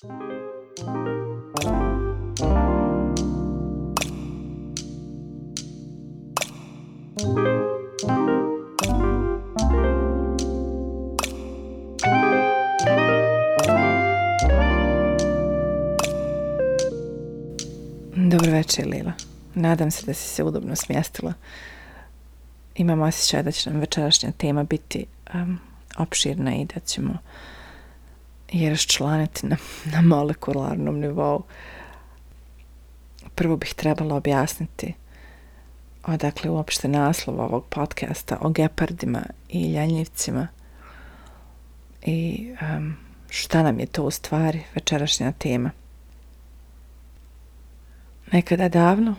Dobro večer, Lila. Nadam se da si se udobno smjestila. Imam osjećaj da će nam večerašnja tema biti um, opširna i da ćemo je raščlaniti na, na molekularnom nivou. Prvo bih trebala objasniti odakle uopšte naslov ovog podcasta o gepardima i ljanjivcima i um, šta nam je to u stvari večerašnja tema. Nekada davno,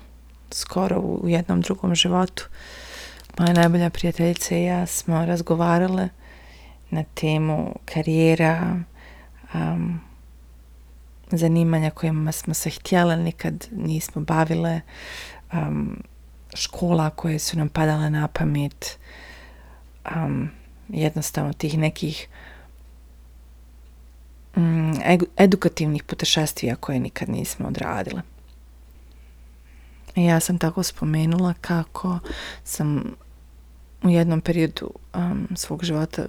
skoro u jednom drugom životu, moja najbolja prijateljica i ja smo razgovarale na temu karijera, um, zanimanja kojima smo se htjela, nikad nismo bavile, um, škola koje su nam padale na pamet, um, jednostavno tih nekih um, edukativnih putešestvija koje nikad nismo odradile. I ja sam tako spomenula kako sam u jednom periodu um, svog života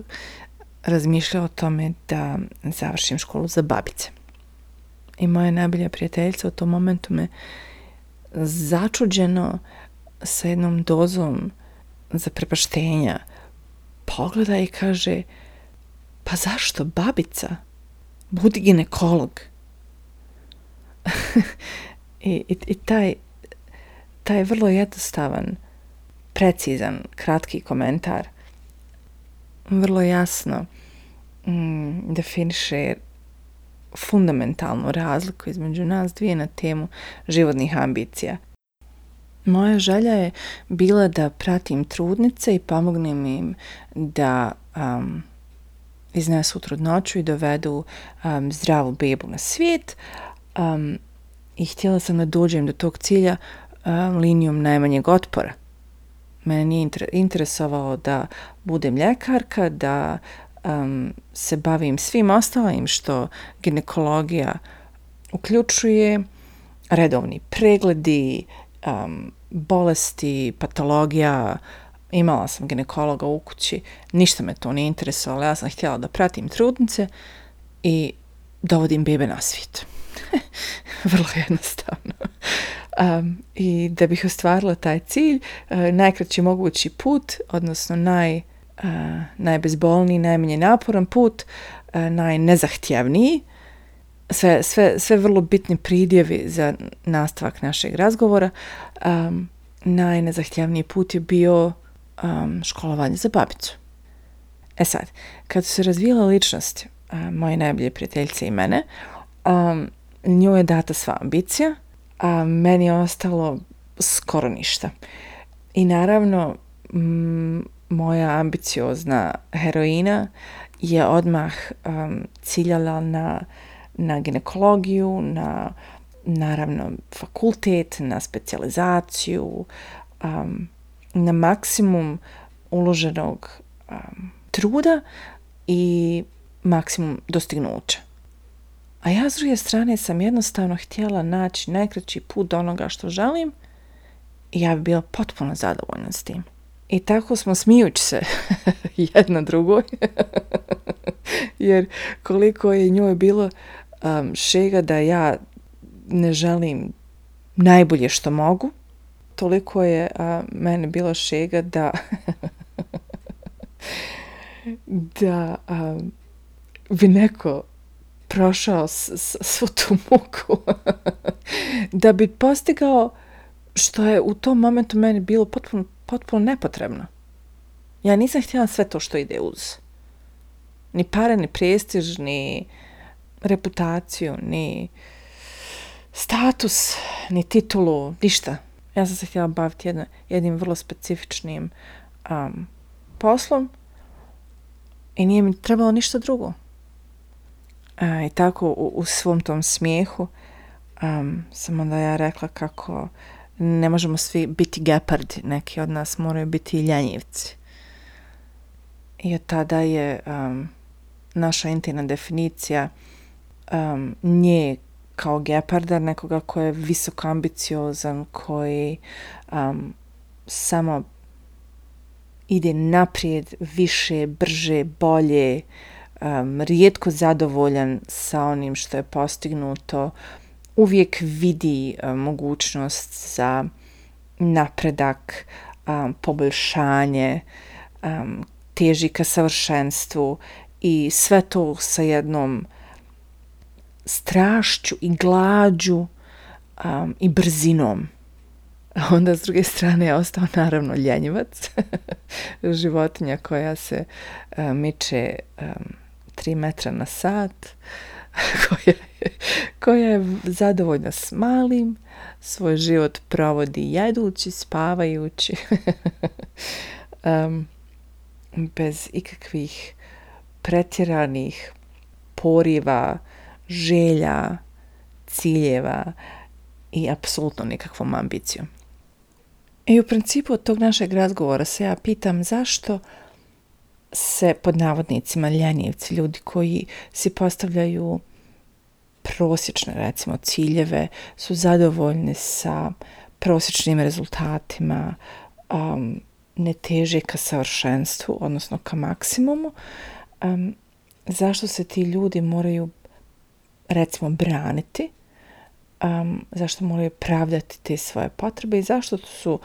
razmišljao o tome da završim školu za babice. I moja najbolja prijateljica u tom momentu me začuđeno sa jednom dozom zaprepaštenja pogleda i kaže pa zašto babica? Budi ginekolog. I, i, I taj taj vrlo jednostavan, precizan, kratki komentar vrlo jasno mm, definiše fundamentalnu razliku između nas dvije na temu životnih ambicija. Moja želja je bila da pratim trudnice i pomognem im da um, iznesu trudnoću i dovedu um, zdravu bebu na svijet um, i htjela sam da dođem do tog cilja um, linijom najmanjeg otpora. Mene nije interesovao interesovalo da budem ljekarka, da um, se bavim svim ostalim što ginekologija uključuje, redovni pregledi, um, bolesti, patologija, imala sam ginekologa u kući, ništa me to ne interesovalo, ja sam htjela da pratim trudnice i dovodim bebe na svijet. Vrlo jednostavno. Um, I da bih ostvarila taj cilj, uh, najkraći mogući put, odnosno naj, uh, najbezbolniji, najmanje naporan put, uh, najnezahtjevniji, sve, sve, sve vrlo bitni pridjevi za nastavak našeg razgovora, um, najnezahtjevniji put je bio um, školovanje za babicu. E sad, kad su se razvijela ličnost uh, moje najbolje prijateljice i mene, um, njoj je data sva ambicija, a meni je ostalo skoro ništa. I naravno, m, moja ambiciozna heroina je odmah um, ciljala na, na ginekologiju, na naravno fakultet, na specializaciju, um, na maksimum uloženog um, truda i maksimum dostignuća. A ja s druge strane sam jednostavno htjela naći najkraći put do onoga što želim i ja bi bila potpuno zadovoljna s tim. I tako smo smijući se jedna drugoj, jer koliko je njoj bilo um, šega da ja ne želim najbolje što mogu, toliko je a, mene bilo šega da da a, bi neko prošao s, s, svu tu muku da bi postigao što je u tom momentu meni bilo potpuno, potpuno nepotrebno. Ja nisam htjela sve to što ide uz. Ni pare, ni prestiž, ni reputaciju, ni status, ni titulu, ništa. Ja sam se htjela baviti jedno, jednim vrlo specifičnim um, poslom i nije mi trebalo ništa drugo. E, I tako u, u svom tom smijehu um, sam onda ja rekla kako ne možemo svi biti gepardi, neki od nas moraju biti i ljanjivci. I od tada je um, naša intina definicija um, nje kao geparda, nekoga ko je visoko ambiciozan, koji um, samo ide naprijed, više, brže, bolje, um, rijetko zadovoljan sa onim što je postignuto, uvijek vidi um, mogućnost za napredak, um, poboljšanje, um, teži ka savršenstvu i sve to sa jednom strašću i glađu um, i brzinom. A onda s druge strane je ostao naravno ljenjivac, životinja koja se uh, miče um, 3 metra na sat, koja, je, koja je zadovoljna s malim, svoj život provodi jedući, spavajući, um, bez ikakvih pretjeranih poriva, želja, ciljeva i apsolutno nikakvom ambicijom. I u principu od tog našeg razgovora se ja pitam zašto se pod navodnicima ljenjivci, ljudi koji si postavljaju prosječne recimo ciljeve, su zadovoljni sa prosječnim rezultatima, um, ne teže ka savršenstvu, odnosno ka maksimumu, um, zašto se ti ljudi moraju recimo braniti, um, zašto moraju pravdati te svoje potrebe i zašto su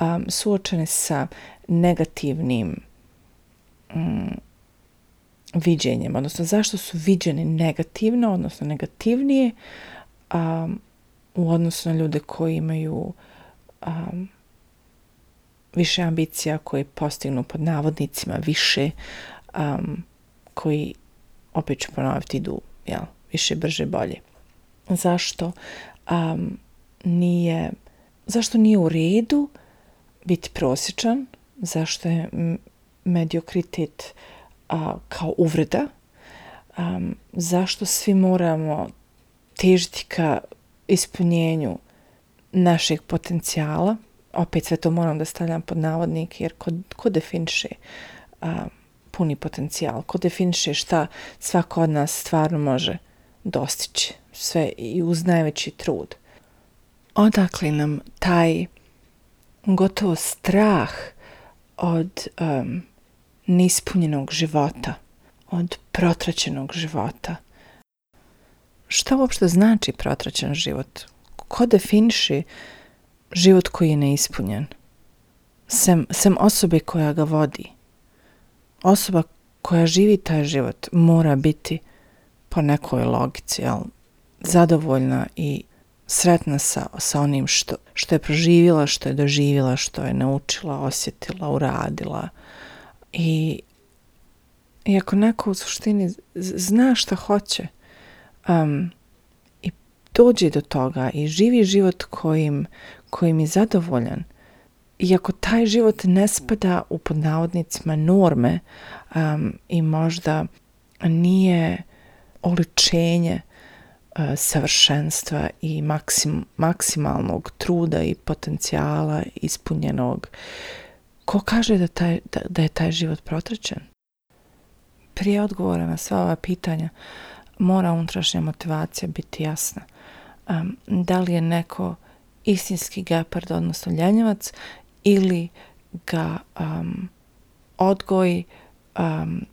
um, suočene sa negativnim mm, viđenjem, odnosno zašto su viđeni negativno, odnosno negativnije um, u odnosu na ljude koji imaju um, više ambicija, koji postignu pod navodnicima više, um, koji, opet ću ponoviti, idu jel, više, brže, bolje. Zašto um, nije, zašto nije u redu biti prosječan, zašto je mediokritet a, kao uvreda, um, zašto svi moramo težiti ka ispunjenju našeg potencijala, opet sve to moram da stavljam pod navodnik, jer ko, ko definiše a, puni potencijal, ko definiše šta svako od nas stvarno može dostići? Sve i uz najveći trud. Odakle nam taj gotovo strah od um, neispunjenog života, od protraćenog života. Šta uopšte znači protraćen život? Ko definiši život koji je neispunjen? Sem, sem osobe koja ga vodi. Osoba koja živi taj život mora biti po nekoj logici, jel, zadovoljna i sretna sa, sa onim što, što je proživjela, što je doživjela, što je naučila, osjetila, uradila. I, i ako neko u suštini zna šta hoće um, i dođe do toga i živi život kojim, kojim je zadovoljan, i ako taj život ne spada u podnavodnicima norme um, i možda nije oličenje uh, savršenstva i maksim, maksimalnog truda i potencijala ispunjenog, ko kaže da, taj, da, da je taj život protračen? Prije odgovora na sva ova pitanja mora unutrašnja motivacija biti jasna. Um, da li je neko istinski gepard, odnosno ljenjevac, ili ga um, odgoj um,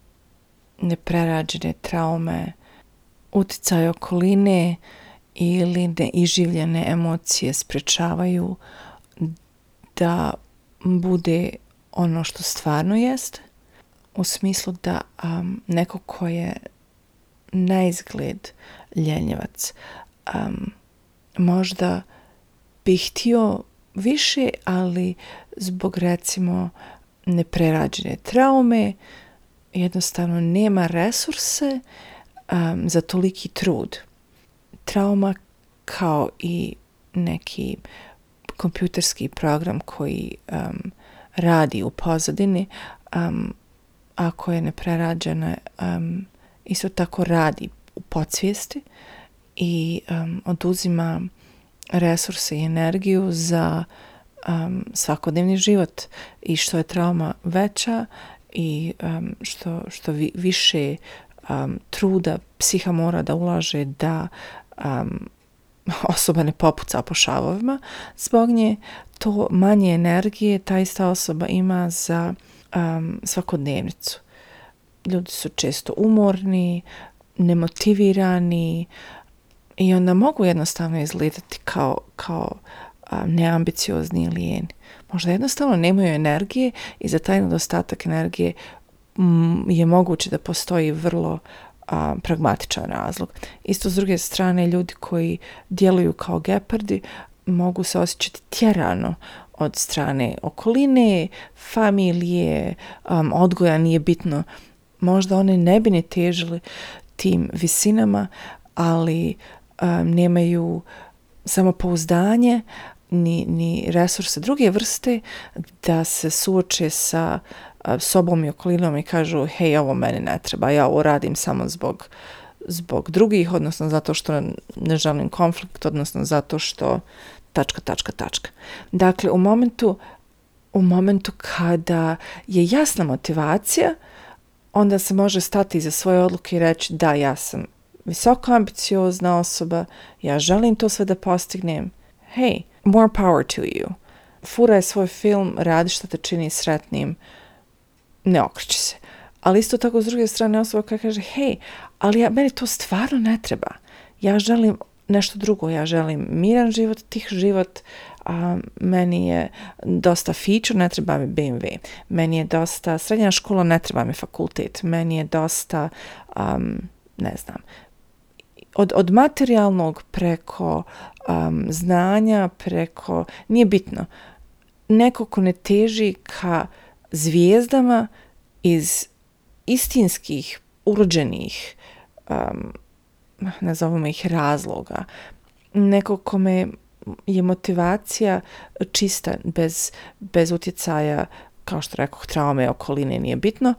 neprerađene traume, uticaj okoline ili neiživljene emocije sprečavaju da bude ono što stvarno jeste, u smislu da um, neko ko je na izgled ljenjevac um, možda bi htio više, ali zbog recimo neprerađene traume jednostavno nema resurse um, za toliki trud. Trauma kao i neki kompjuterski program koji um, radi u pozadini, um, ako je neprerađena, um, isto tako radi u podsvijesti i um, oduzima resurse i energiju za um, svakodnevni život. I što je trauma veća i um, što, što vi, više um, truda psiha mora da ulaže da um, osoba ne popuca po šavovima, zbog nje to manje energije ta ista osoba ima za um, svakodnevnicu. Ljudi su često umorni, nemotivirani i onda mogu jednostavno izgledati kao, kao um, neambiciozni ili lijeni. Možda jednostavno nemaju energije i za taj nedostatak energije m, je moguće da postoji vrlo a, pragmatičan razlog. Isto s druge strane, ljudi koji djeluju kao gepardi mogu se osjećati tjerano od strane okoline, familije, um, odgoja nije bitno. Možda one ne bi ne težili tim visinama, ali um, nemaju samopouzdanje ni, ni resurse druge vrste da se suoče sa uh, sobom i okolinom i kažu hej, ovo meni ne treba, ja ovo radim samo zbog, zbog drugih, odnosno zato što ne želim konflikt, odnosno zato što tačka, tačka, tačka. Dakle, u momentu, u momentu kada je jasna motivacija, onda se može stati za svoje odluke i reći da, ja sam visoko ambiciozna osoba, ja želim to sve da postignem. Hey, more power to you. Furaj svoj film, radi što te čini sretnim, ne okreći se. Ali isto tako s druge strane osoba koja kaže, hej, ali ja, meni to stvarno ne treba. Ja želim nešto drugo, ja želim miran život, tih život, a meni je dosta feature, ne treba mi BMW. Meni je dosta srednja škola, ne treba mi fakultet. Meni je dosta, um, ne znam, od, od materijalnog preko um, znanja, preko, nije bitno, neko ko ne teži ka zvijezdama iz istinskih, urođenih, um, nazovimo ih razloga, neko kome je motivacija čista, bez, bez utjecaja, kao što rekao, traume okoline nije bitno,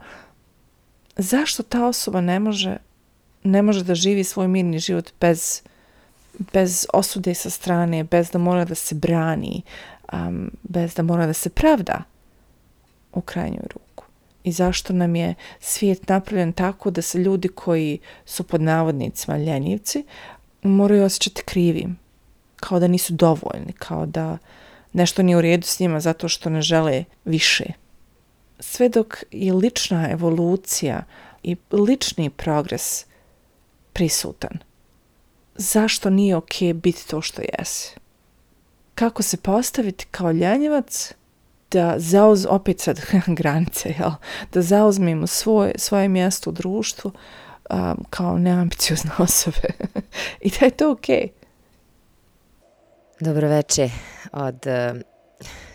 zašto ta osoba ne može, ne može da živi svoj mirni život bez, bez osude sa strane, bez da mora da se brani, um, bez da mora da se pravda? u krajnjoj ruku. I zašto nam je svijet napravljen tako da se ljudi koji su pod navodnicima ljenjivci moraju osjećati krivim, kao da nisu dovoljni, kao da nešto nije u redu s njima zato što ne žele više. Sve dok je lična evolucija i lični progres prisutan, zašto nije okay biti to što jesi? Kako se postaviti kao ljenjevac da zauz, opet sad granice, jel? da zauzmemo svoje, svoje mjesto u društvu um, kao neambiciozne osobe. I da je to okej. Okay. Dobro veče od uh,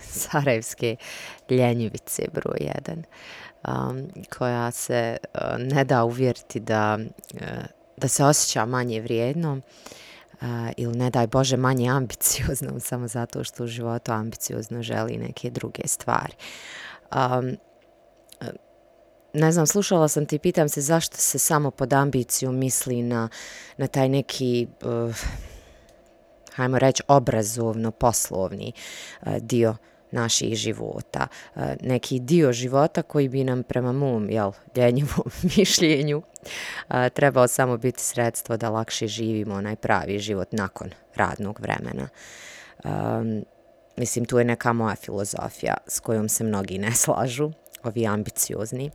Sarajevske ljenjivice broj 1 um, koja se uh, ne da uvjeriti da, uh, da se osjeća manje vrijedno uh, uh, ili ne daj Bože manje ambicioznom samo zato što u životu ambiciozno želi neke druge stvari. Um, ne znam, slušala sam ti, pitam se zašto se samo pod ambicijom misli na, na taj neki, uh, hajmo reći, obrazovno-poslovni uh, dio naših života. E, neki dio života koji bi nam prema mom jel, ljenjivom mišljenju e, trebao samo biti sredstvo da lakše živimo onaj pravi život nakon radnog vremena. Um, mislim, tu je neka moja filozofija s kojom se mnogi ne slažu, ovi ambiciozni.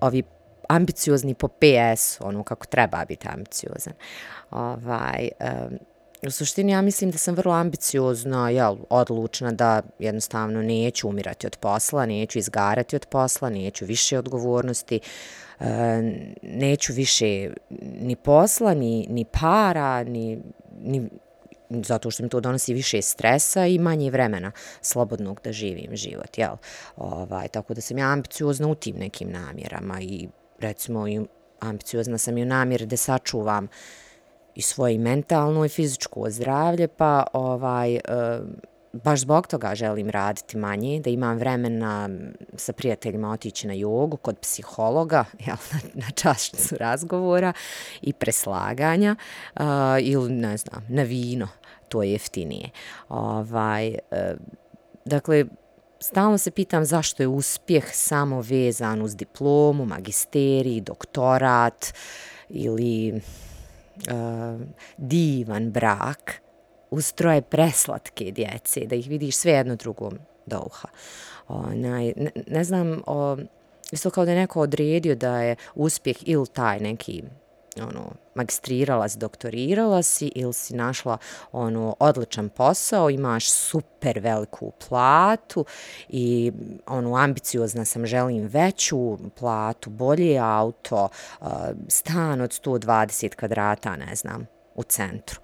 Ovi ambiciozni po PS, ono kako treba biti ambiciozan. Ovaj, um, U suštini ja mislim da sam vrlo ambiciozna, jel, odlučna da jednostavno neću umirati od posla, neću izgarati od posla, neću više odgovornosti, e, neću više ni posla, ni, ni para, ni, ni zato što mi to donosi više stresa i manje vremena slobodnog da živim život, jel? Ovaj, tako da sam ja ambiciozna u tim nekim namjerama i recimo i ambiciozna sam i u namjeri da sačuvam uh, i svoje mentalno i fizičko zdravlje, pa ovaj, e, baš zbog toga želim raditi manje, da imam vremena sa prijateljima otići na jogu kod psihologa, jel, na, na čašnicu razgovora i preslaganja uh, ili, ne znam, na vino, to je jeftinije. Ovaj, uh, dakle, stalno se pitam zašto je uspjeh samo vezan uz diplomu, magisterij, doktorat ili Eh, divan brak uz troje preslatke djece, da ih vidiš sve jedno drugom do uha. Onaj, ne, ne znam, o, isto kao da je neko odredio da je uspjeh ili taj neki ono, magistrirala si, doktorirala si ili si našla ono, odličan posao, imaš super veliku platu i ono, ambiciozna sam, želim veću platu, bolje auto, stan od 120 kvadrata, ne znam, u centru.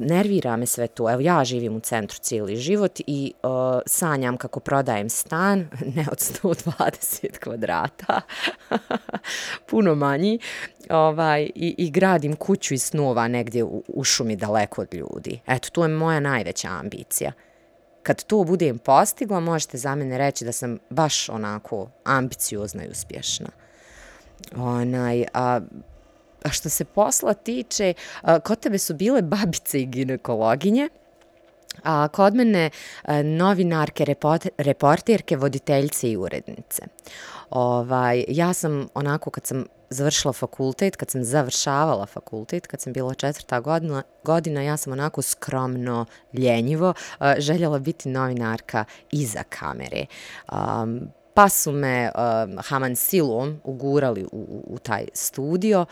Nervira me sve to. Evo, ja živim u centru cijeli život i uh, sanjam kako prodajem stan, ne od 120 kvadrata, puno manji, ovaj, i, i gradim kuću iz snova negdje u, u šumi daleko od ljudi. Eto, to je moja najveća ambicija. Kad to budem postigla, možete za mene reći da sam baš onako ambiciozna i uspješna. Onaj, a, A što se posla tiče, kod tebe su bile babice i ginekologinje, a kod mene novinarke, reporterke, voditeljce i urednice. Ovaj, ja sam onako kad sam završila fakultet, kad sam završavala fakultet, kad sam bila četvrta godina, godina ja sam onako skromno, ljenjivo željela biti novinarka iza kamere. Um, pa su me um, Haman silom ugurali u, u, u taj studio. Uh,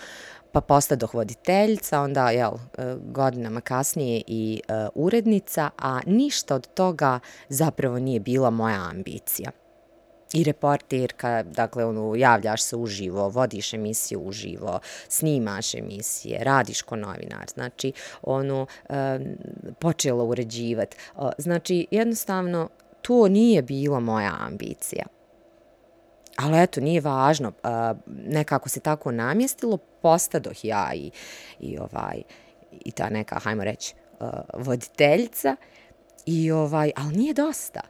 pa postadoh dohvoditeljca, onda jel, e, godinama kasnije i e, urednica, a ništa od toga zapravo nije bila moja ambicija. I reportirka, dakle, ono, javljaš se uživo, vodiš emisiju uživo, snimaš emisije, radiš ko novinar, znači, ono, e, počela uređivati. Znači, jednostavno, to nije bila moja ambicija. Ali eto, nije važno, nekako se tako namjestilo, postadoh ja i, i, ovaj, i ta neka, hajmo reći, uh, voditeljca. i ovaj, ali nije dosta.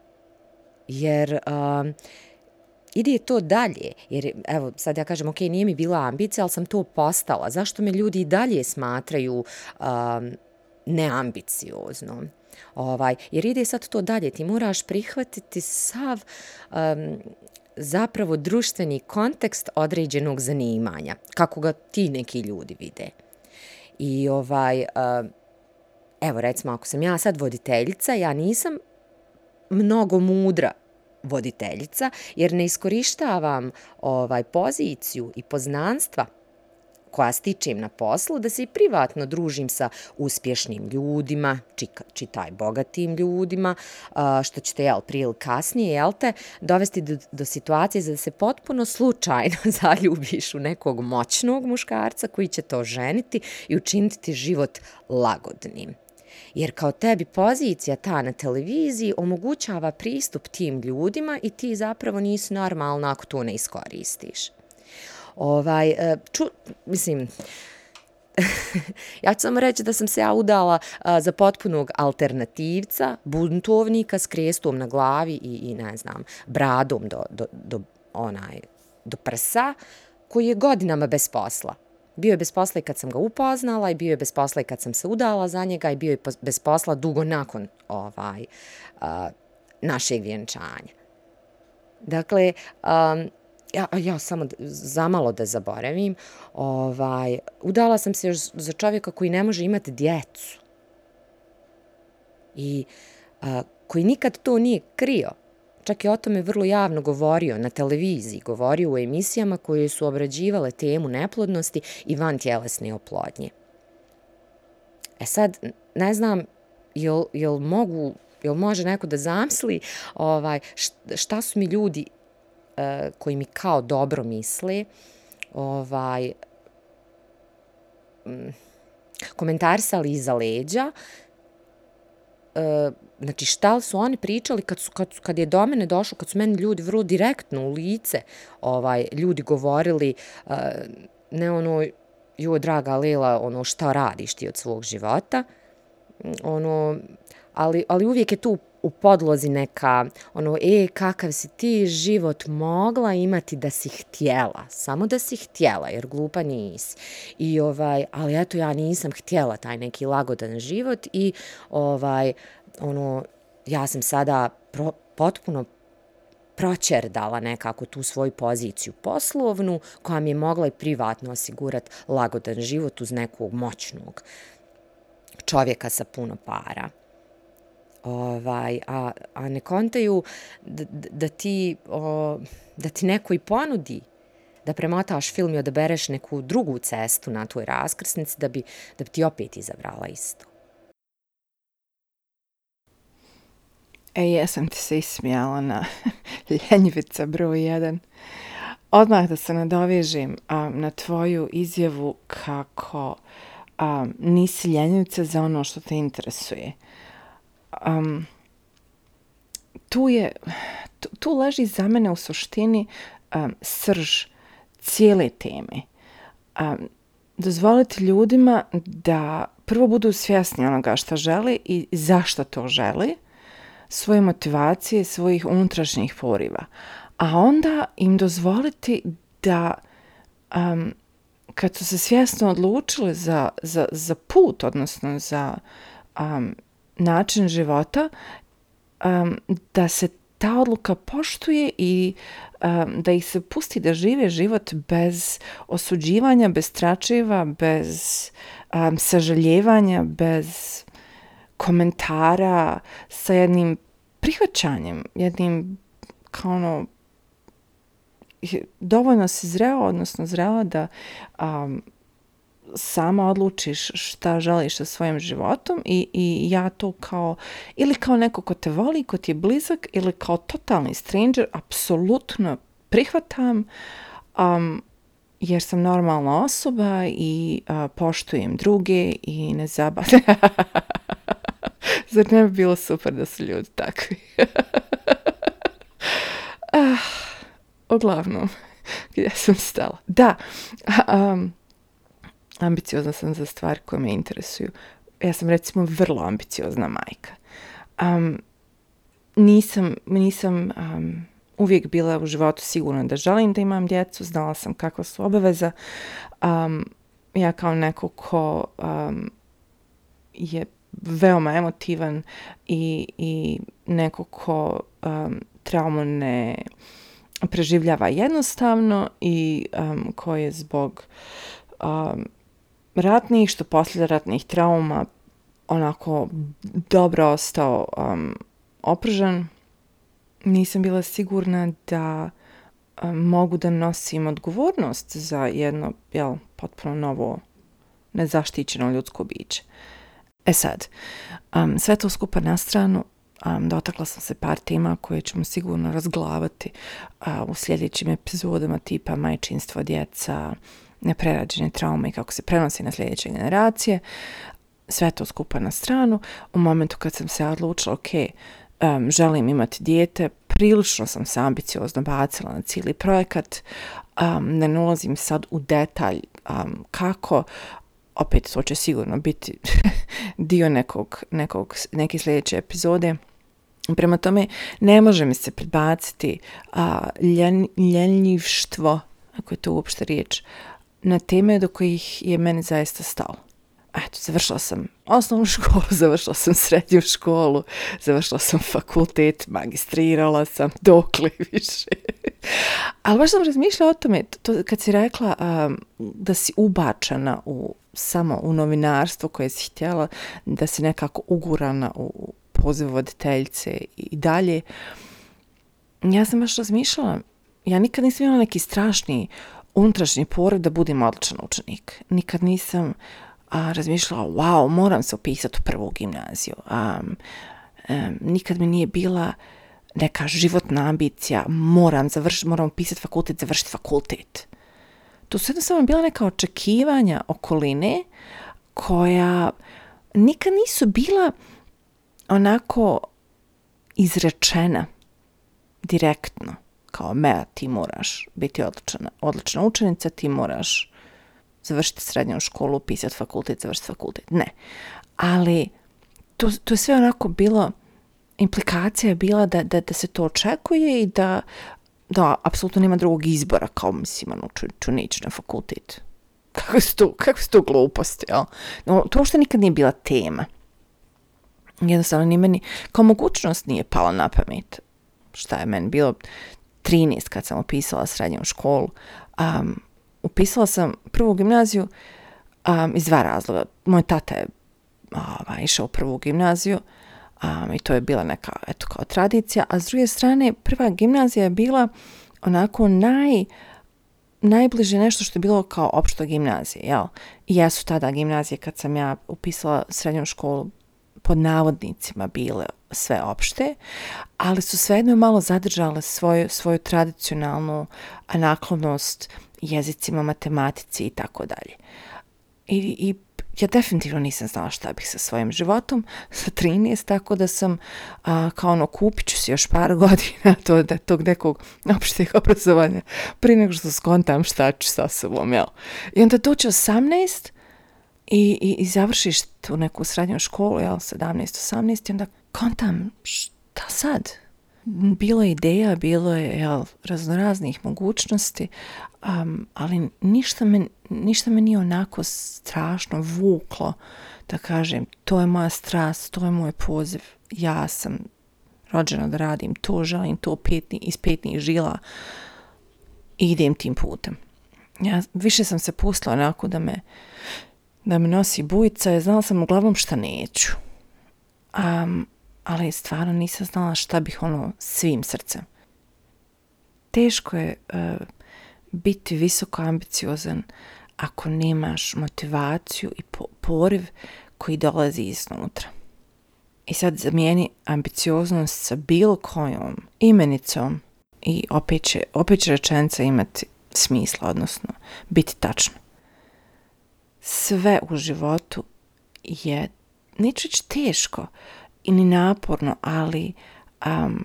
Jer uh, ide to dalje, jer evo sad ja kažem, ok, nije mi bila ambicija, ali sam to postala. Zašto me ljudi i dalje smatraju um, neambiciozno? Ovaj, jer ide sad to dalje, ti moraš prihvatiti sav um, zapravo društveni kontekst određenog zanimanja, kako ga ti neki ljudi vide. I ovaj, evo recimo, ako sam ja sad voditeljica, ja nisam mnogo mudra voditeljica, jer ne iskorištavam ovaj poziciju i poznanstva koja stičem na poslu, da se i privatno družim sa uspješnim ljudima, čitaj bogatim ljudima, što ćete, jel, prije ili kasnije, jel te, dovesti do, do situacije da se potpuno slučajno zaljubiš u nekog moćnog muškarca koji će to ženiti i učiniti život lagodnim. Jer kao tebi pozicija ta na televiziji omogućava pristup tim ljudima i ti zapravo nisi normalna ako to ne iskoristiš. Ovaj, e, ču, mislim, ja ću samo reći da sam se ja udala a, za potpunog alternativca, buntovnika s krestom na glavi i, i ne znam, bradom do, do, do, onaj, do prsa, koji je godinama bez posla. Bio je bez posla i kad sam ga upoznala i bio je bez posla i kad sam se udala za njega i bio je bez posla dugo nakon ovaj a, našeg vjenčanja. Dakle, um, ja, ja samo zamalo da zaboravim, ovaj, udala sam se još za čovjeka koji ne može imati djecu. I a, koji nikad to nije krio. Čak je o tome vrlo javno govorio na televiziji, govorio u emisijama koje su obrađivale temu neplodnosti i van tjelesne oplodnje. E sad, ne znam, jel, jel mogu Jel može neko da zamsli ovaj, šta su mi ljudi E, koji mi kao dobro misle, ovaj, komentarisali iza leđa, e, znači šta su oni pričali kad, su, kad, kad je do mene došlo, kad su meni ljudi vrlo direktno u lice, ovaj, ljudi govorili, e, ne ono, jo, draga Lela, ono, šta radiš ti od svog života, ono, ali, ali uvijek je tu u podlozi neka, ono, e, kakav si ti život mogla imati da si htjela, samo da si htjela, jer glupa nisi. I ovaj, ali eto, ja nisam htjela taj neki lagodan život i ovaj, ono, ja sam sada pro, potpuno proćerdala nekako tu svoju poziciju poslovnu, koja mi je mogla i privatno osigurati lagodan život uz nekog moćnog čovjeka sa puno para. Ovaj, a, a ne kontaju da, da, ti, o, da ti neko i ponudi da premotaš film i odabereš neku drugu cestu na tvoj raskrsnici da bi, da bi ti opet izabrala isto. E, jesam ti se ismijala na ljenjivica broj 1. Odmah da se nadovežim um, na tvoju izjavu kako um, nisi ljenjivica za ono što te interesuje. Um, tu je, tu, tu leži za mene u suštini um, srž cijele teme. Um, dozvoliti ljudima da prvo budu svjesni onoga što žele i zašto to žele, svoje motivacije, svojih unutrašnjih poriva. A onda im dozvoliti da um, kad su se svjesno odlučili za, za, za put, odnosno za um, način života, um, da se ta odluka poštuje i um, da ih se pusti da žive život bez osuđivanja, bez tračeva, bez um, sažaljevanja, bez komentara sa jednim prihvaćanjem, jednim kao ono dovoljno si zreo, odnosno zrela da um, sama odlučiš šta želiš sa svojim životom i, i ja to kao ili kao neko ko te voli, ko ti je blizak ili kao totalni stranger apsolutno prihvatam um, jer sam normalna osoba i uh, poštujem druge i ne zabavljam. Zar ne bi bilo super da su ljudi takvi? ah, uglavnom, gdje sam stala? Da, um, ambiciozna sam za stvari koje me interesuju. Ja sam recimo vrlo ambiciozna majka. Um, nisam, nisam um, uvijek bila u životu sigurna da želim da imam djecu, znala sam kakva su obaveza. Um, ja kao neko ko um, je veoma emotivan i, i neko ko um, traumu ne preživljava jednostavno i um, ko je zbog um, ratnih, što poslije ratnih trauma onako dobro ostao um, opržan. Nisam bila sigurna da um, mogu da nosim odgovornost za jedno jel, potpuno novo nezaštićeno ljudsko biće. E sad, um, sve to skupa na stranu, um, dotakla sam se par tema koje ćemo sigurno razglavati uh, u sljedećim epizodama tipa majčinstvo djeca, neprerađene traume i kako se prenosi na sljedeće generacije. Sve to skupa na stranu. U momentu kad sam se odlučila, ok, um, želim imati dijete, prilično sam se ambiciozno bacila na cijeli projekat. Um, ne nalazim sad u detalj um, kako, opet to će sigurno biti dio nekog, nekog, neke sljedeće epizode. Prema tome, ne može mi se predbaciti a, ljen, ljenjivštvo, ako je to uopšte riječ, na teme do kojih je meni zaista stalo. Eto, završila sam osnovnu školu, završila sam srednju školu, završila sam fakultet, magistrirala sam, dokle više. Ali baš sam razmišljala o tome, to, kad si rekla um, da si ubačana u, samo u novinarstvo koje si htjela, da si nekako ugurana u poziv voditeljce i dalje, ja sam baš razmišljala, ja nikad nisam imala neki strašni unutrašnji porod da budem odličan učenik. Nikad nisam a, razmišljala, wow, moram se upisati u prvu gimnaziju. A, a, nikad mi nije bila neka životna ambicija, moram završiti, moram upisati fakultet, završiti fakultet. To su jednostavno bila neka očekivanja okoline koja nikad nisu bila onako izrečena direktno kao Mea, ti moraš biti odlična, odlična učenica, ti moraš završiti srednju školu, pisati fakultet, završiti fakultet. Ne. Ali to, to je sve onako bilo, implikacija je bila da, da, da se to očekuje i da, da apsolutno nema drugog izbora, kao mislim, ono, ču, ču neći na fakultet. Kako su to, kako su to gluposti, jel? No, to uopšte nikad nije bila tema. Jednostavno, ni meni, kao mogućnost nije pala na pamet šta je meni bilo 13 kad sam upisala srednju školu. Um, upisala sam prvu gimnaziju um, iz dva razloga. Moj tata je ovaj, išao u prvu gimnaziju um, i to je bila neka eto, kao tradicija, a s druge strane prva gimnazija je bila onako naj najbliže nešto što je bilo kao opšto gimnazije, jel? I jesu tada gimnazije kad sam ja upisala srednju školu pod navodnicima bile sve opšte, ali su svejedno malo zadržale svoju, svoju tradicionalnu naklonost jezicima, matematici i tako dalje. I, I ja definitivno nisam znala šta bih sa svojim životom sa 13, tako da sam a, kao ono kupit ću si još par godina to, da, tog nekog opšteg obrazovanja prije nego što skontam šta ću sa sobom, jel? I onda dođe 18 i, i, i završiš tu neku srednju školu, jel, 17-18 i onda kontam šta sad? Bilo je ideja, bilo je jel, raznoraznih mogućnosti, um, ali ništa me, ništa me nije onako strašno vuklo da kažem to je moja strast, to je moj poziv, ja sam rođena da radim to, želim to petni, iz petnih žila i idem tim putem. Ja više sam se pustila onako da me, da me nosi bujica, ja znala sam uglavnom šta neću. Um, ali stvarno nisam znala šta bih ono svim srcem. Teško je uh, biti visoko ambiciozan ako nemaš motivaciju i po poriv koji dolazi iznutra. I sad zamijeni ambicioznost sa bilo kojom imenicom i opet će, opet će rečenica imati smisla, odnosno biti tačno. Sve u životu je, neću teško i ni naporno, ali um,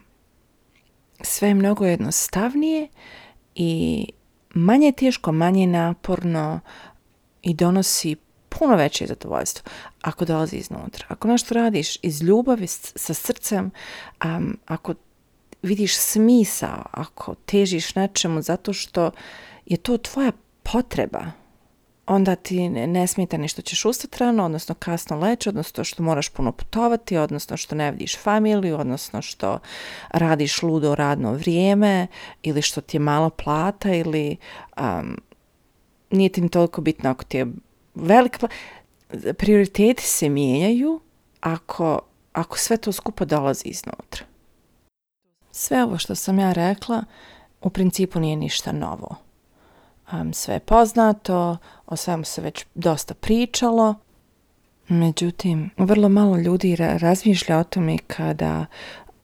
sve je mnogo jednostavnije i manje teško, manje naporno i donosi puno veće zadovoljstvo ako dolazi iznutra. Ako nešto radiš iz ljubavi, sa srcem, um, ako vidiš smisao, ako težiš nečemu zato što je to tvoja potreba, onda ti ne, smeta ni što ćeš ustati rano, odnosno kasno leći, odnosno što moraš puno putovati, odnosno što ne vidiš familiju, odnosno što radiš ludo radno vrijeme, ili što ti je malo plata, ili um, nije ti ni toliko bitno ako ti je velika plata. Prioriteti se mijenjaju ako, ako sve to skupo dolazi iznutra. Sve ovo što sam ja rekla u principu nije ništa novo um, sve poznato, o svemu se već dosta pričalo. Međutim, vrlo malo ljudi razmišlja o tome kada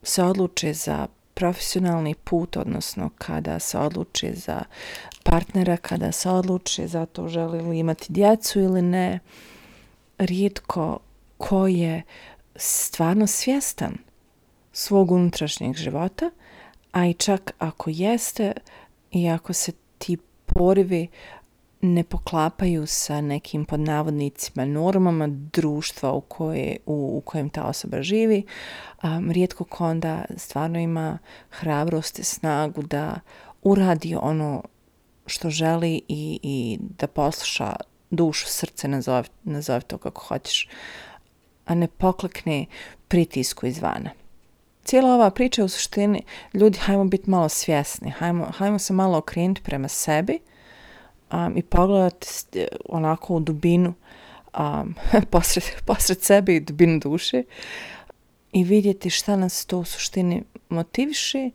se odluče za profesionalni put, odnosno kada se odluče za partnera, kada se odluče za to želi li imati djecu ili ne, rijetko ko je stvarno svjestan svog unutrašnjeg života, a i čak ako jeste i ako se ti porivi ne poklapaju sa nekim podnavodnicima normama društva u, koje, u, u kojem ta osoba živi. Um, rijetko ko onda stvarno ima hrabrost i snagu da uradi ono što želi i, i da posluša dušu, srce, nazove, nazove to kako hoćeš, a ne poklekne pritisku izvana. Cijela ova priča u suštini, ljudi, hajmo biti malo svjesni, hajmo, hajmo se malo okrenuti prema sebi um, i pogledati onako u dubinu um, posred, posred sebe i dubinu duše i vidjeti šta nas to u suštini motiviše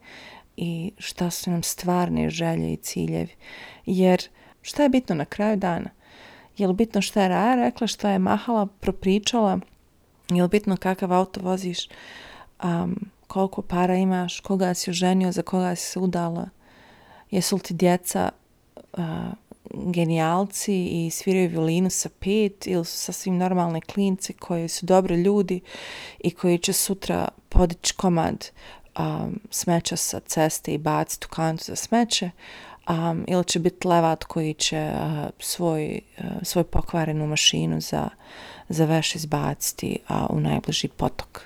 i šta su nam stvarne želje i ciljevi. Jer šta je bitno na kraju dana? Je li bitno šta je Raja rekla, šta je Mahala propričala? Je li bitno kakav auto voziš? Um, koliko para imaš? Koga si oženio? Za koga si se udala? Jesu li ti djeca uh, genijalci i sviraju violinu sa pet ili su sasvim normalne klinci koji su dobri ljudi i koji će sutra podići komad um, smeća sa ceste i baciti u kantu za smeće um, ili će biti levat koji će uh, svoj, uh, svoj pokvarenu mašinu za, za veš izbaciti uh, u najbliži potok.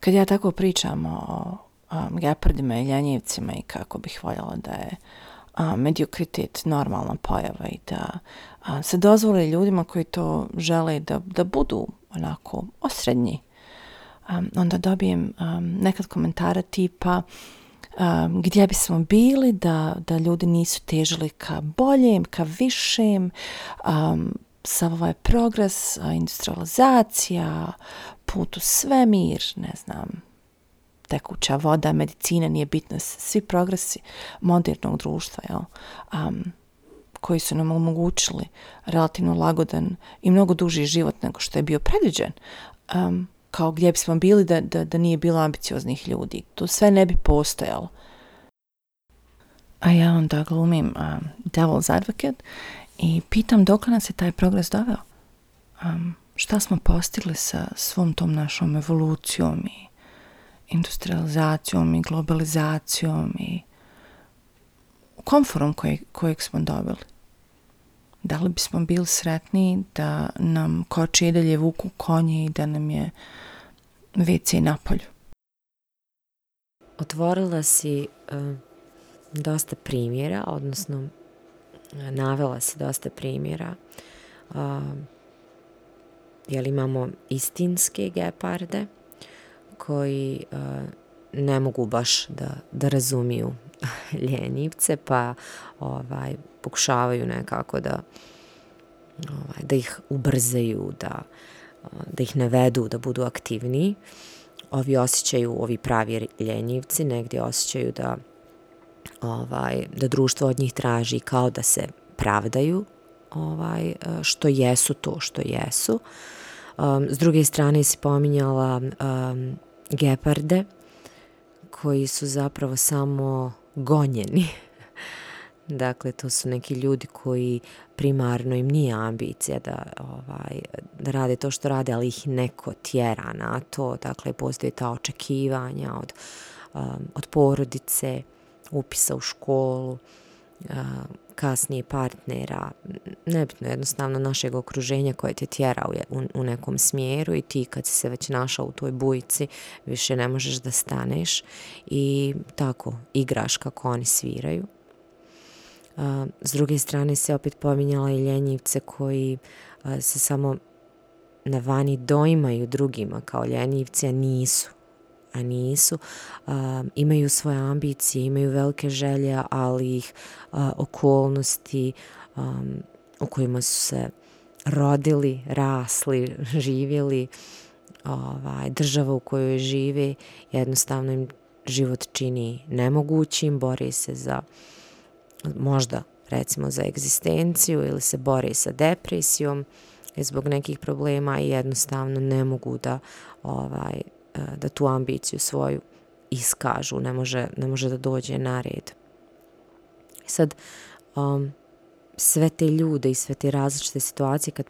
Kad ja tako pričam o um, gepardima i ljanjevcima i kako bih voljela da je a, mediokritet normalna pojava i da a, se dozvole ljudima koji to žele da, da budu onako osrednji. Um, onda dobijem um, nekad komentara tipa um, gdje bismo bili da, da ljudi nisu težili ka boljem, ka višem, um, sav ovaj progres, industrializacija, put u svemir, ne znam, tekuća voda, medicina, nije bitno, svi progresi modernog društva, jel? Um, koji su nam omogućili relativno lagodan i mnogo duži život nego što je bio predviđen, um, kao gdje bismo bili da, da, da nije bilo ambicioznih ljudi. To sve ne bi postojalo. A ja onda glumim um, Devil's Advocate i pitam dok nas je taj progres doveo. Um, šta smo postigli sa svom tom našom evolucijom i industrializacijom i globalizacijom i komforom kojeg, kojeg smo dobili. Da li bismo bili sretni da nam koči i dalje vuku konje i da nam je WC na polju? Otvorila si uh, dosta primjera, odnosno navela si dosta primjera. Uh, jel imamo istinske geparde koji uh, ne mogu baš da, da razumiju ljenjivce, pa ovaj, pokušavaju nekako da, ovaj, da ih ubrzaju, da, da ih ne vedu, da budu aktivniji. Ovi osjećaju, ovi pravi ljenjivci, negdje osjećaju da, ovaj, da društvo od njih traži kao da se pravdaju ovaj, što jesu to što jesu. Um, s druge strane si pominjala um, geparde koji su zapravo samo gonjeni. dakle, to su neki ljudi koji primarno im nije ambicija da, ovaj, da rade to što rade, ali ih neko tjera na to. Dakle, postoje ta očekivanja od, um, od porodice, upisa u školu, kasnije partnera, nebitno jednostavno našeg okruženja koje te tjera u, u nekom smjeru i ti kad si se već našao u toj bujici više ne možeš da staneš i tako igraš kako oni sviraju. A, s druge strane se opet pominjala i ljenjivce koji a, se samo na vani doimaju drugima kao ljenjivci, a nisu a nisu, um, imaju svoje ambicije, imaju velike želje, ali ih uh, okolnosti um, u kojima su se rodili, rasli, živjeli, ovaj, država u kojoj žive, jednostavno im život čini nemogućim, bori se za možda recimo za egzistenciju ili se bori sa depresijom e, zbog nekih problema i jednostavno ne mogu da ovaj E, da tu ambiciju svoju iskažu, ne može, ne može da dođe na red. Sad, um, sve te ljude i sve te različite situacije kad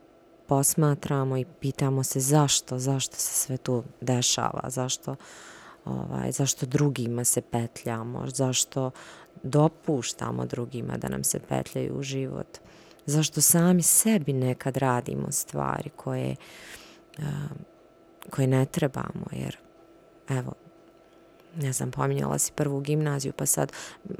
posmatramo i pitamo se zašto, zašto se sve to dešava, zašto, ovaj, zašto drugima se petljamo, zašto dopuštamo drugima da nam se petljaju u život, zašto sami sebi nekad radimo stvari koje um, koje ne trebamo, jer evo, ne znam, pominjala si prvu gimnaziju, pa sad mm,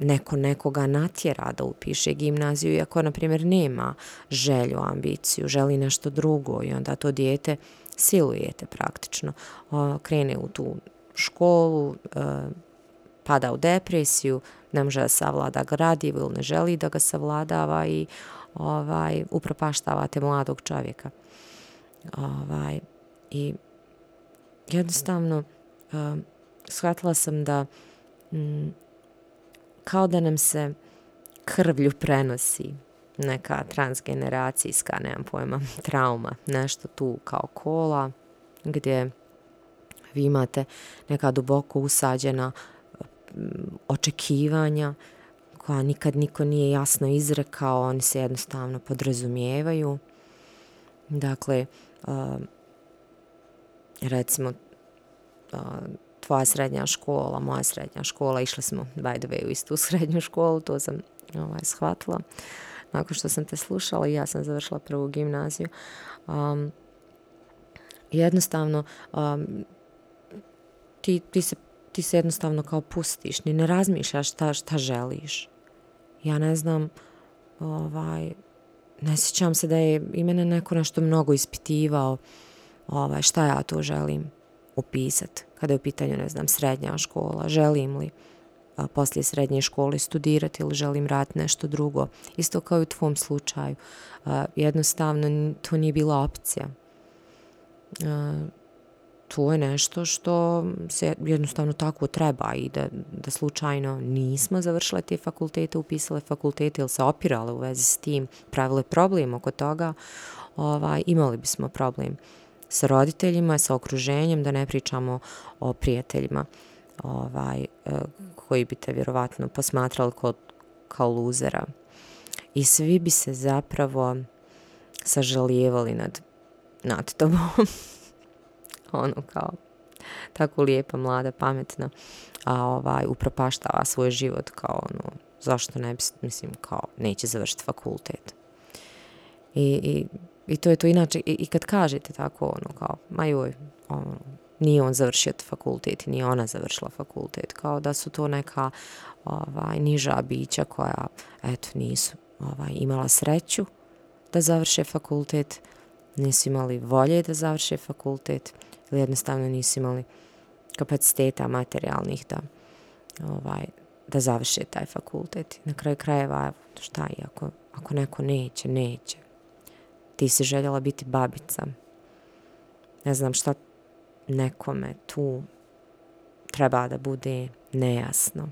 neko nekoga natjera da upiše gimnaziju, iako, na primjer, nema želju, ambiciju, želi nešto drugo i onda to dijete silujete praktično. O, krene u tu školu, e, pada u depresiju, ne može da savlada gradivo ili ne želi da ga savladava i ovaj, upropaštavate mladog čovjeka ovaj, i jednostavno uh, shvatila sam da mm, kao da nam se krvlju prenosi neka transgeneracijska, nemam pojma, trauma, nešto tu kao kola, gdje vi imate neka duboko usađena mm, očekivanja koja nikad niko nije jasno izrekao, oni se jednostavno podrazumijevaju. Dakle, uh, recimo tvoja srednja škola, moja srednja škola, išli smo by the way u istu srednju školu, to sam ovaj, shvatila nakon što sam te slušala i ja sam završila prvu gimnaziju. Um, jednostavno, um, ti, ti, se, ti se jednostavno kao pustiš, ni ne razmišljaš šta, šta želiš. Ja ne znam, ovaj, ne sjećam se da je i mene neko nešto mnogo ispitivao ovaj, šta ja to želim. upisati, kada je u pitanju, ne znam, srednja škola, želim li a, poslije srednje škole studirati ili želim raditi nešto drugo. Isto kao i u tvom slučaju. A, jednostavno, to nije bila opcija. A, to je nešto što se jednostavno tako treba i da, da slučajno nismo završile te fakultete, upisale fakultete ili se opirale u vezi s tim, pravile problem oko toga, ovaj, imali bismo problem sa roditeljima, sa okruženjem, da ne pričamo o prijateljima ovaj, eh, koji bi te vjerovatno posmatrali kao, kao luzera. I svi bi se zapravo sažalijevali nad, nad tobom. ono kao tako lijepa, mlada, pametna, a ovaj, upropaštava svoj život kao ono, zašto ne bi, mislim, kao neće završiti fakultet. I, i, i to je to inače, i, i kad kažete tako, ono, kao, ma joj, ono, nije on završio fakultet nije ona završila fakultet, kao da su to neka ovaj, niža bića koja, eto, nisu ovaj, imala sreću da završe fakultet, nisu imali volje da završe fakultet, ili jednostavno nisu imali kapaciteta materijalnih da, ovaj, da završe taj fakultet. Na kraju krajeva, šta je, ako, ako neko neće, neće. Ti si željela biti babica. Ne znam šta nekome tu treba da bude nejasno.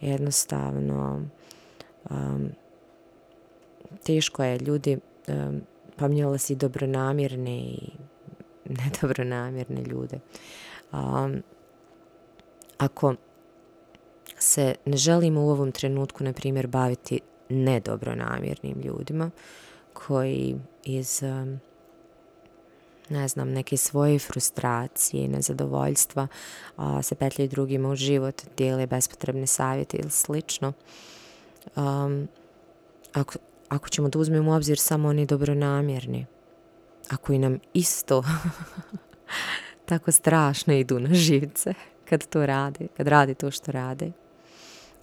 Jednostavno, um, teško je ljudi, um, Pa pominjala si dobronamirne i nedobronamjerne ljude. Um, ako se ne želimo u ovom trenutku, na primjer, baviti nedobronamjernim ljudima koji iz um, ne znam, neke svoje frustracije i nezadovoljstva a, se petljaju drugima u život, dijele bespotrebne savjete ili slično. Um, ako, ako ćemo da uzmemo u obzir samo oni dobronamjerni, a koji nam isto tako strašno idu na živce kad to rade, kad rade to što rade,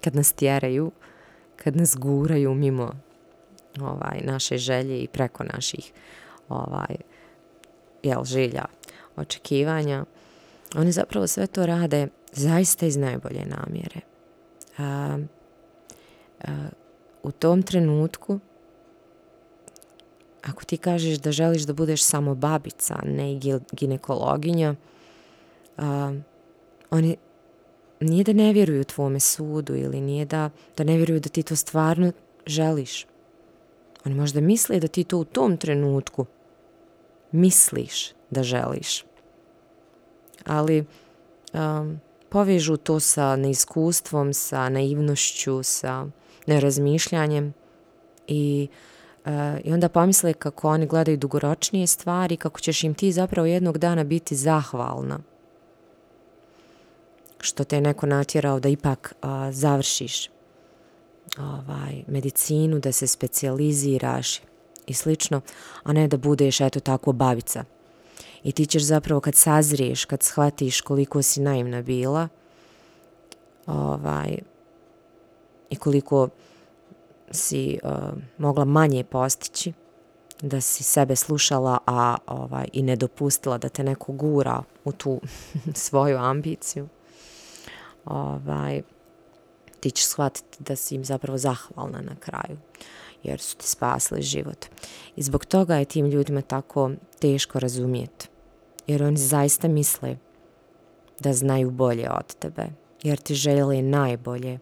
kad nas tjeraju, kad nas guraju mimo ovaj, naše želje i preko naših ovaj, jel, želja, očekivanja. Oni zapravo sve to rade zaista iz najbolje namjere. A, a, u tom trenutku ako ti kažeš da želiš da budeš samo babica, ne i ginekologinja, a, oni nije da ne vjeruju tvome sudu ili nije da, da ne vjeruju da ti to stvarno želiš. Oni možda misle da ti to u tom trenutku misliš da želiš. Ali um, povežu to sa neiskustvom, sa naivnošću, sa nerazmišljanjem i uh, I onda pomisle kako oni gledaju dugoročnije stvari, kako ćeš im ti zapravo jednog dana biti zahvalna. Što te je neko natjerao da ipak a, završiš ovaj, medicinu, da se specijaliziraš i slično, a ne da budeš eto tako babica. I ti ćeš zapravo kad sazriješ, kad shvatiš koliko si naivna bila ovaj, i koliko si uh, mogla manje postići, da si sebe slušala, a ovaj, i ne dopustila da te neko gura u tu svoju ambiciju, ovaj, ti ćeš shvatiti da si im zapravo zahvalna na kraju, jer su ti spasli život. I zbog toga je tim ljudima tako teško razumijeti, jer oni zaista misle da znaju bolje od tebe, jer ti žele najbolje,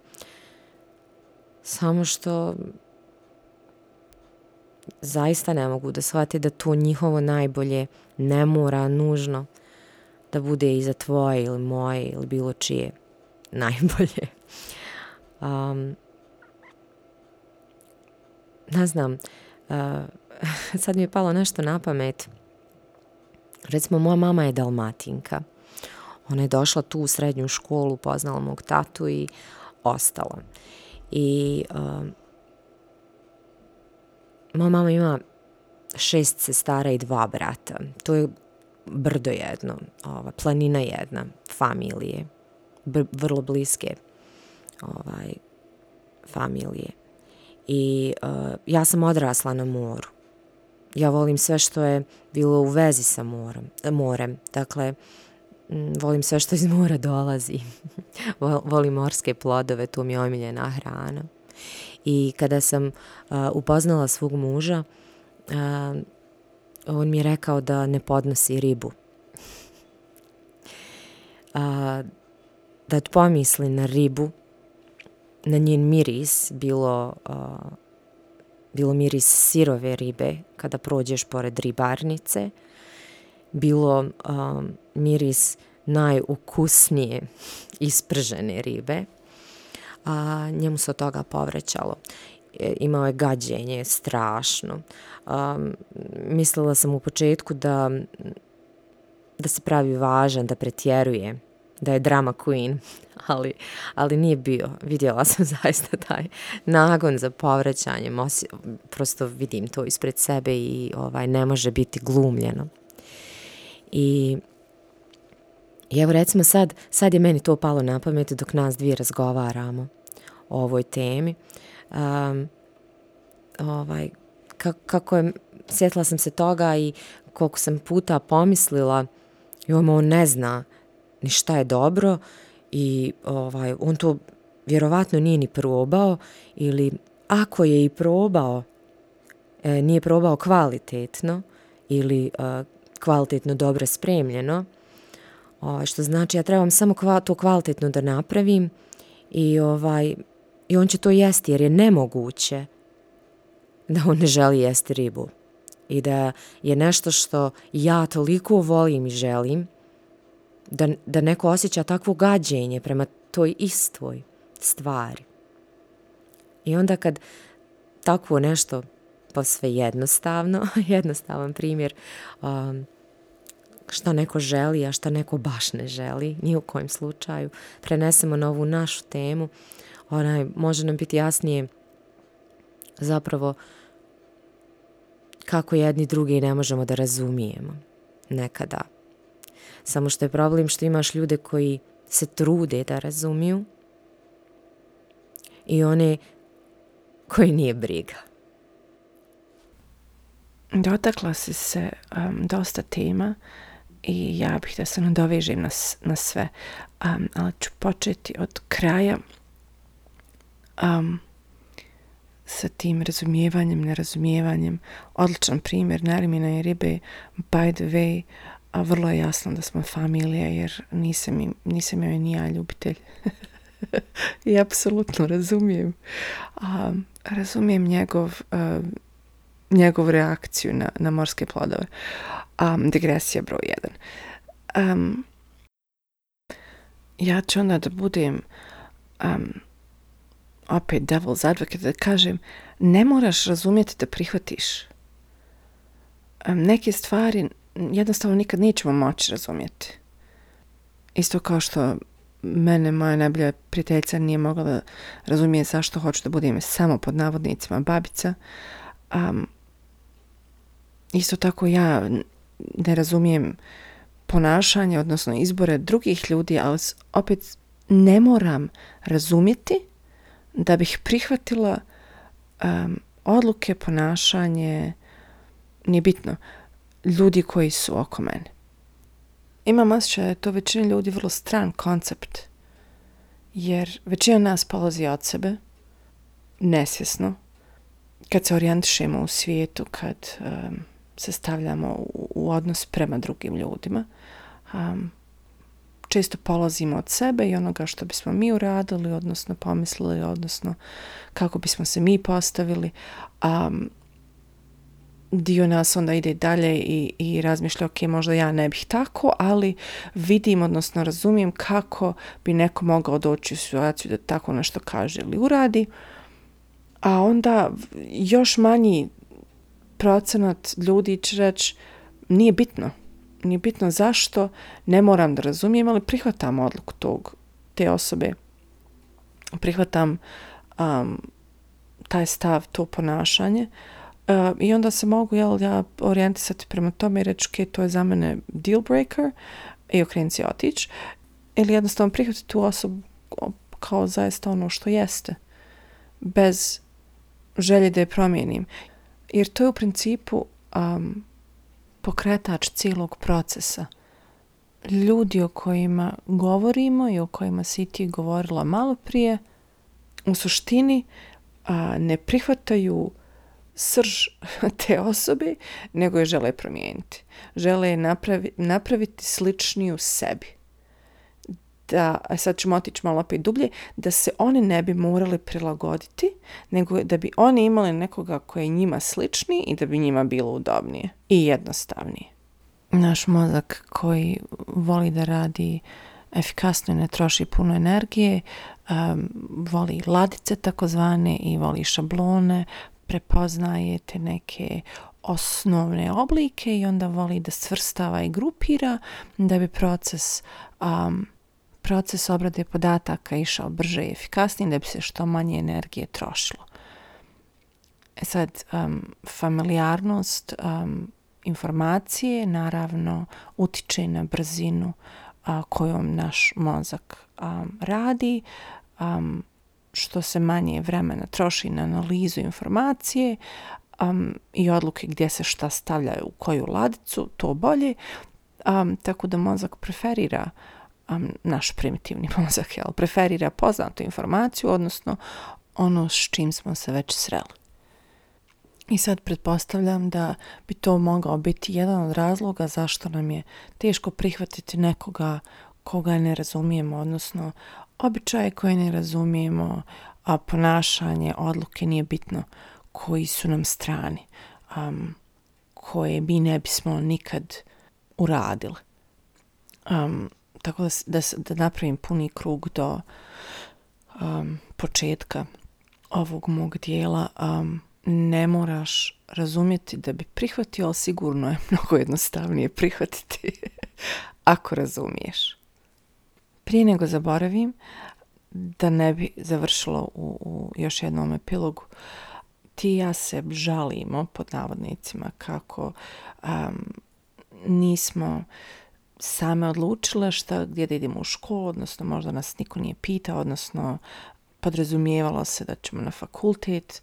Samo što zaista ne mogu da shvate da to njihovo najbolje ne mora nužno da bude i za tvoje ili moje ili bilo čije najbolje. Um, ne znam, uh, sad mi je palo nešto na pamet. Recimo, moja mama je dalmatinka. Ona je došla tu u srednju školu, poznala mog tatu i ostala. I um, moja mama ima šest sestara i dva brata. To je brdo jedno, ova, planina jedna, familije, br vrlo bliske ovaj, familije. I uh, ja sam odrasla na moru. Ja volim sve što je bilo u vezi sa morom, morem. Dakle, Mm, volim sve što iz mora dolazi. volim morske plodove, tu mi je omiljena hrana. I kada sam uh, upoznala svog muža, uh, on mi je rekao da ne podnosi ribu. Uh, da pomisli na ribu, na njen miris, bilo, uh, bilo miris sirove ribe kada prođeš pored ribarnice, bilo um, miris najukusnije ispržene ribe, a njemu se od toga povrećalo. E, imao je gađenje, strašno. Um, mislila sam u početku da, da se pravi važan, da pretjeruje, da je drama queen, ali, ali nije bio. Vidjela sam zaista taj nagon za povraćanjem, osi, prosto vidim to ispred sebe i ovaj ne može biti glumljeno. I I evo recimo sad, sad je meni to palo na pamet dok nas dvije razgovaramo o ovoj temi. Um, ovaj, kako je, sjetila sam se toga i koliko sam puta pomislila, i on ne zna ni šta je dobro i ovaj, on to vjerovatno nije ni probao ili ako je i probao, e, nije probao kvalitetno ili e, kvalitetno dobro spremljeno, ovaj, što znači ja trebam samo kva, to kvalitetno da napravim i, ovaj, i on će to jesti jer je nemoguće da on ne želi jesti ribu i da je nešto što ja toliko volim i želim da, da neko osjeća takvo gađenje prema toj istvoj stvari. I onda kad takvo nešto posve jednostavno, jednostavan primjer, um, što neko želi, a što neko baš ne želi, ni u kojem slučaju, prenesemo na ovu našu temu, onaj, može nam biti jasnije zapravo kako jedni drugi ne možemo da razumijemo nekada. Samo što je problem što imaš ljude koji se trude da razumiju i one koji nije briga. Dotakla si se um, dosta tema i ja bih da se nadovežem na, na sve, um, ali ću početi od kraja um, sa tim razumijevanjem, nerazumijevanjem. Odličan primjer Nerimina i ribe, by the way, a vrlo je jasno da smo familija jer nisam, nisam joj ni ja ljubitelj. I apsolutno razumijem. Um, razumijem njegov, uh, njegov reakciju na, na morske plodove. Um, digresija broj 1. Um, ja ću onda da budem um, opet devil's advocate da kažem ne moraš razumjeti da prihvatiš. Um, neke stvari jednostavno nikad nećemo moći razumjeti. Isto kao što mene moja najbolja prijateljica nije mogla da razumije zašto hoću da budem samo pod navodnicima babica. Um, isto tako ja ne razumijem ponašanje, odnosno izbore drugih ljudi, ali opet ne moram razumjeti da bih prihvatila um, odluke, ponašanje, nije bitno, ljudi koji su oko mene. Imam osjećaj da je to većina ljudi vrlo stran koncept, jer većina nas polazi od sebe, nesvjesno, kad se orijentišemo u svijetu, kad um, se stavljamo u, u odnos prema drugim ljudima. Um, često polazimo od sebe i onoga što bismo mi uradili, odnosno pomislili, odnosno kako bismo se mi postavili. Um, dio nas onda ide dalje i, i razmišlja, ok, možda ja ne bih tako, ali vidim, odnosno razumijem kako bi neko mogao doći u situaciju da tako nešto kaže ili uradi. A onda još manji procenat ljudi će reći nije bitno. Nije bitno zašto, ne moram da razumijem, ali prihvatam odluku tog, te osobe. Prihvatam um, taj stav, to ponašanje. Uh, I onda se mogu jel, ja orijentisati prema tome i reći ok, to je za mene deal breaker i okrenuti se otići. Ili jednostavno prihvatiti tu osobu kao zaista ono što jeste. Bez želje da je promijenim jer to je u principu um, pokretač cijelog procesa ljudi o kojima govorimo i o kojima si ti govorila malo prije, u suštini a, ne prihvataju srž te osobe, nego je žele promijeniti. Žele je napravi, napraviti sličniju sebi. Da, a sad ćemo otići malo opet dublje, da se oni ne bi morali prilagoditi, nego da bi oni imali nekoga koji je njima slični i da bi njima bilo udobnije i jednostavnije. Naš mozak koji voli da radi efikasno i ne troši puno energije, um, voli ladice takozvane i voli šablone, prepoznajete neke osnovne oblike i onda voli da svrstava i grupira da bi proces um, proces obrade podataka išao brže i efikasnije da bi se što manje energije trošilo. E sad, um, familiarnost um, informacije naravno utiče na brzinu a, kojom naš mozak um, radi. Um, što se manje vremena troši na analizu informacije um, i odluke gdje se šta stavlja u koju ladicu, to bolje. Um, tako da mozak preferira um, naš primitivni mozak, jel, preferira poznatu informaciju, odnosno ono s čim smo se već sreli. I sad pretpostavljam da bi to mogao biti jedan od razloga zašto nam je teško prihvatiti nekoga koga ne razumijemo, odnosno običaje koje ne razumijemo, a ponašanje, odluke nije bitno koji su nam strani, um, koje mi ne bismo nikad uradili. Um, tako da, da, da napravim puni krug do um, početka ovog mog dijela, um, ne moraš razumjeti da bi prihvatio, ali sigurno je mnogo jednostavnije prihvatiti ako razumiješ. Prije nego zaboravim, da ne bi završilo u, u još jednom epilogu, ti ja se žalimo pod navodnicima kako um, nismo same odlučila šta, gdje da idemo u školu, odnosno možda nas niko nije pitao, odnosno podrazumijevalo se da ćemo na fakultet.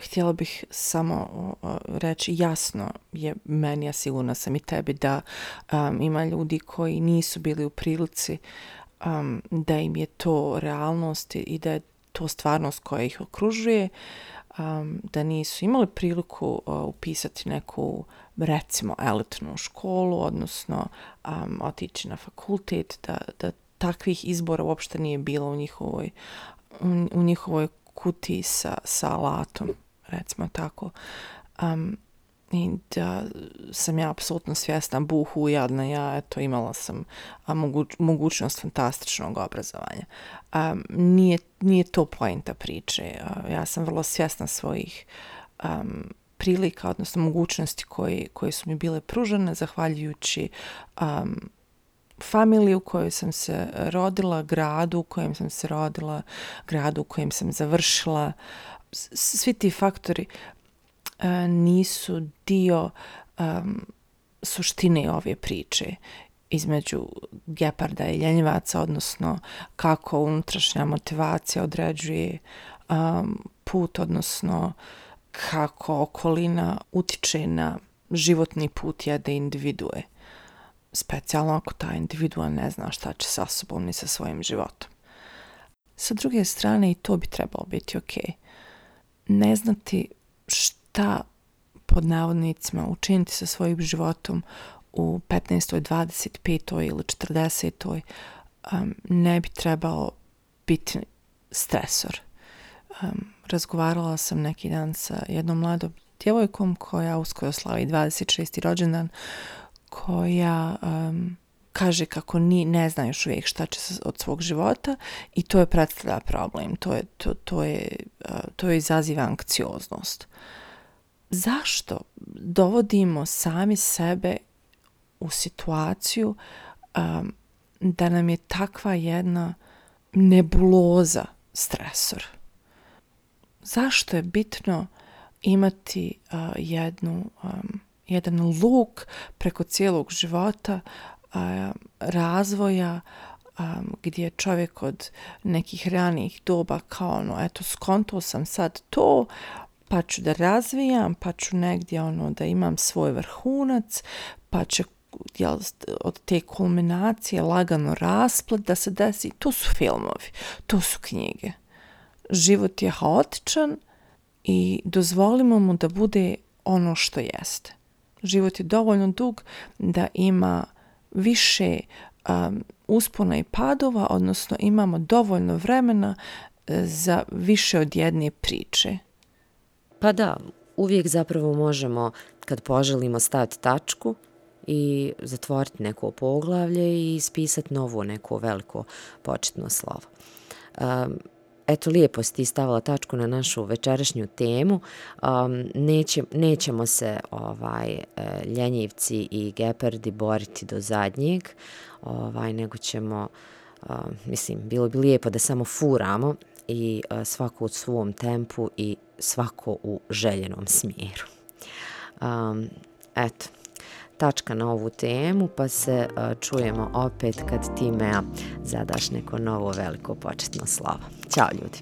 Htjela bih samo reći jasno je meni, ja sigurna sam i tebi, da um, ima ljudi koji nisu bili u prilici um, da im je to realnost i da je to stvarnost koja ih okružuje, um, da nisu imali priliku uh, upisati neku, recimo, elitnu školu, odnosno um, otići na fakultet, da, da takvih izbora uopšte nije bilo u njihovoj, u, u njihovoj kuti sa, sa alatom, recimo tako. Um, i da sam ja apsolutno svjesna buhu jadna ja eto imala sam a, moguć, mogućnost fantastičnog obrazovanja a, nije, nije to poenta priče a, ja sam vrlo svjesna svojih um, prilika odnosno mogućnosti koje, koje su mi bile pružene zahvaljujući um, familiju u kojoj sam se rodila gradu u kojem sam se rodila gradu u kojem sam završila. Svi ti faktori uh, nisu dio um, suštine ove priče između geparda i ljenjevaca, odnosno kako unutrašnja motivacija određuje um, put, odnosno kako okolina utiče na životni put jedne individue. Specijalno ako ta individua ne zna šta će sa sobom ni sa svojim životom. Sa druge strane i to bi trebalo biti ok. Ne znati šta pod navodnicima učiniti sa svojim životom u 15. 25. ili 40. Um, ne bi trebalo biti stresor. Um, razgovarala sam neki dan sa jednom mladom djevojkom koja uskoro slavi 26. rođendan koja um, kaže kako ni ne zna još uvijek šta će od svog života i to je predstavlja problem. To je, to, to je, uh, to je izaziva anksioznost. Zašto dovodimo sami sebe u situaciju um, da nam je takva jedna nebuloza stresor? Zašto je bitno imati uh, jednu, um, jedan luk preko cijelog života uh, razvoja um, gdje je čovjek od nekih ranih doba kao ono, eto, skonto sam sad to, pa ću da razvijam, pa ću negdje ono da imam svoj vrhunac, pa će jel, od te kulminacije lagano rasplet da se desi, to su filmovi, to su knjige. Život je haotičan i dozvolimo mu da bude ono što jeste. Život je dovoljno dug da ima više um, uspona i padova, odnosno imamo dovoljno vremena e, za više od jedne priče. Pa da, uvijek zapravo možemo, kad poželimo staviti tačku i zatvoriti neko poglavlje i ispisati novo neko veliko početno slovo. Um, eto, lijepo si ti stavila tačku na našu večerašnju temu. Um, neće, nećemo se ovaj e, ljenjivci i gepardi boriti do zadnjeg, ovaj, nego ćemo, um, mislim, bilo bi lijepo da samo furamo i uh, svako u svom tempu i svako u željenom smjeru. Um, eto, tačka na ovu temu, pa se e, čujemo opet kad ti mea zadaš neko novo veliko početno slovo. Ćao ljudi!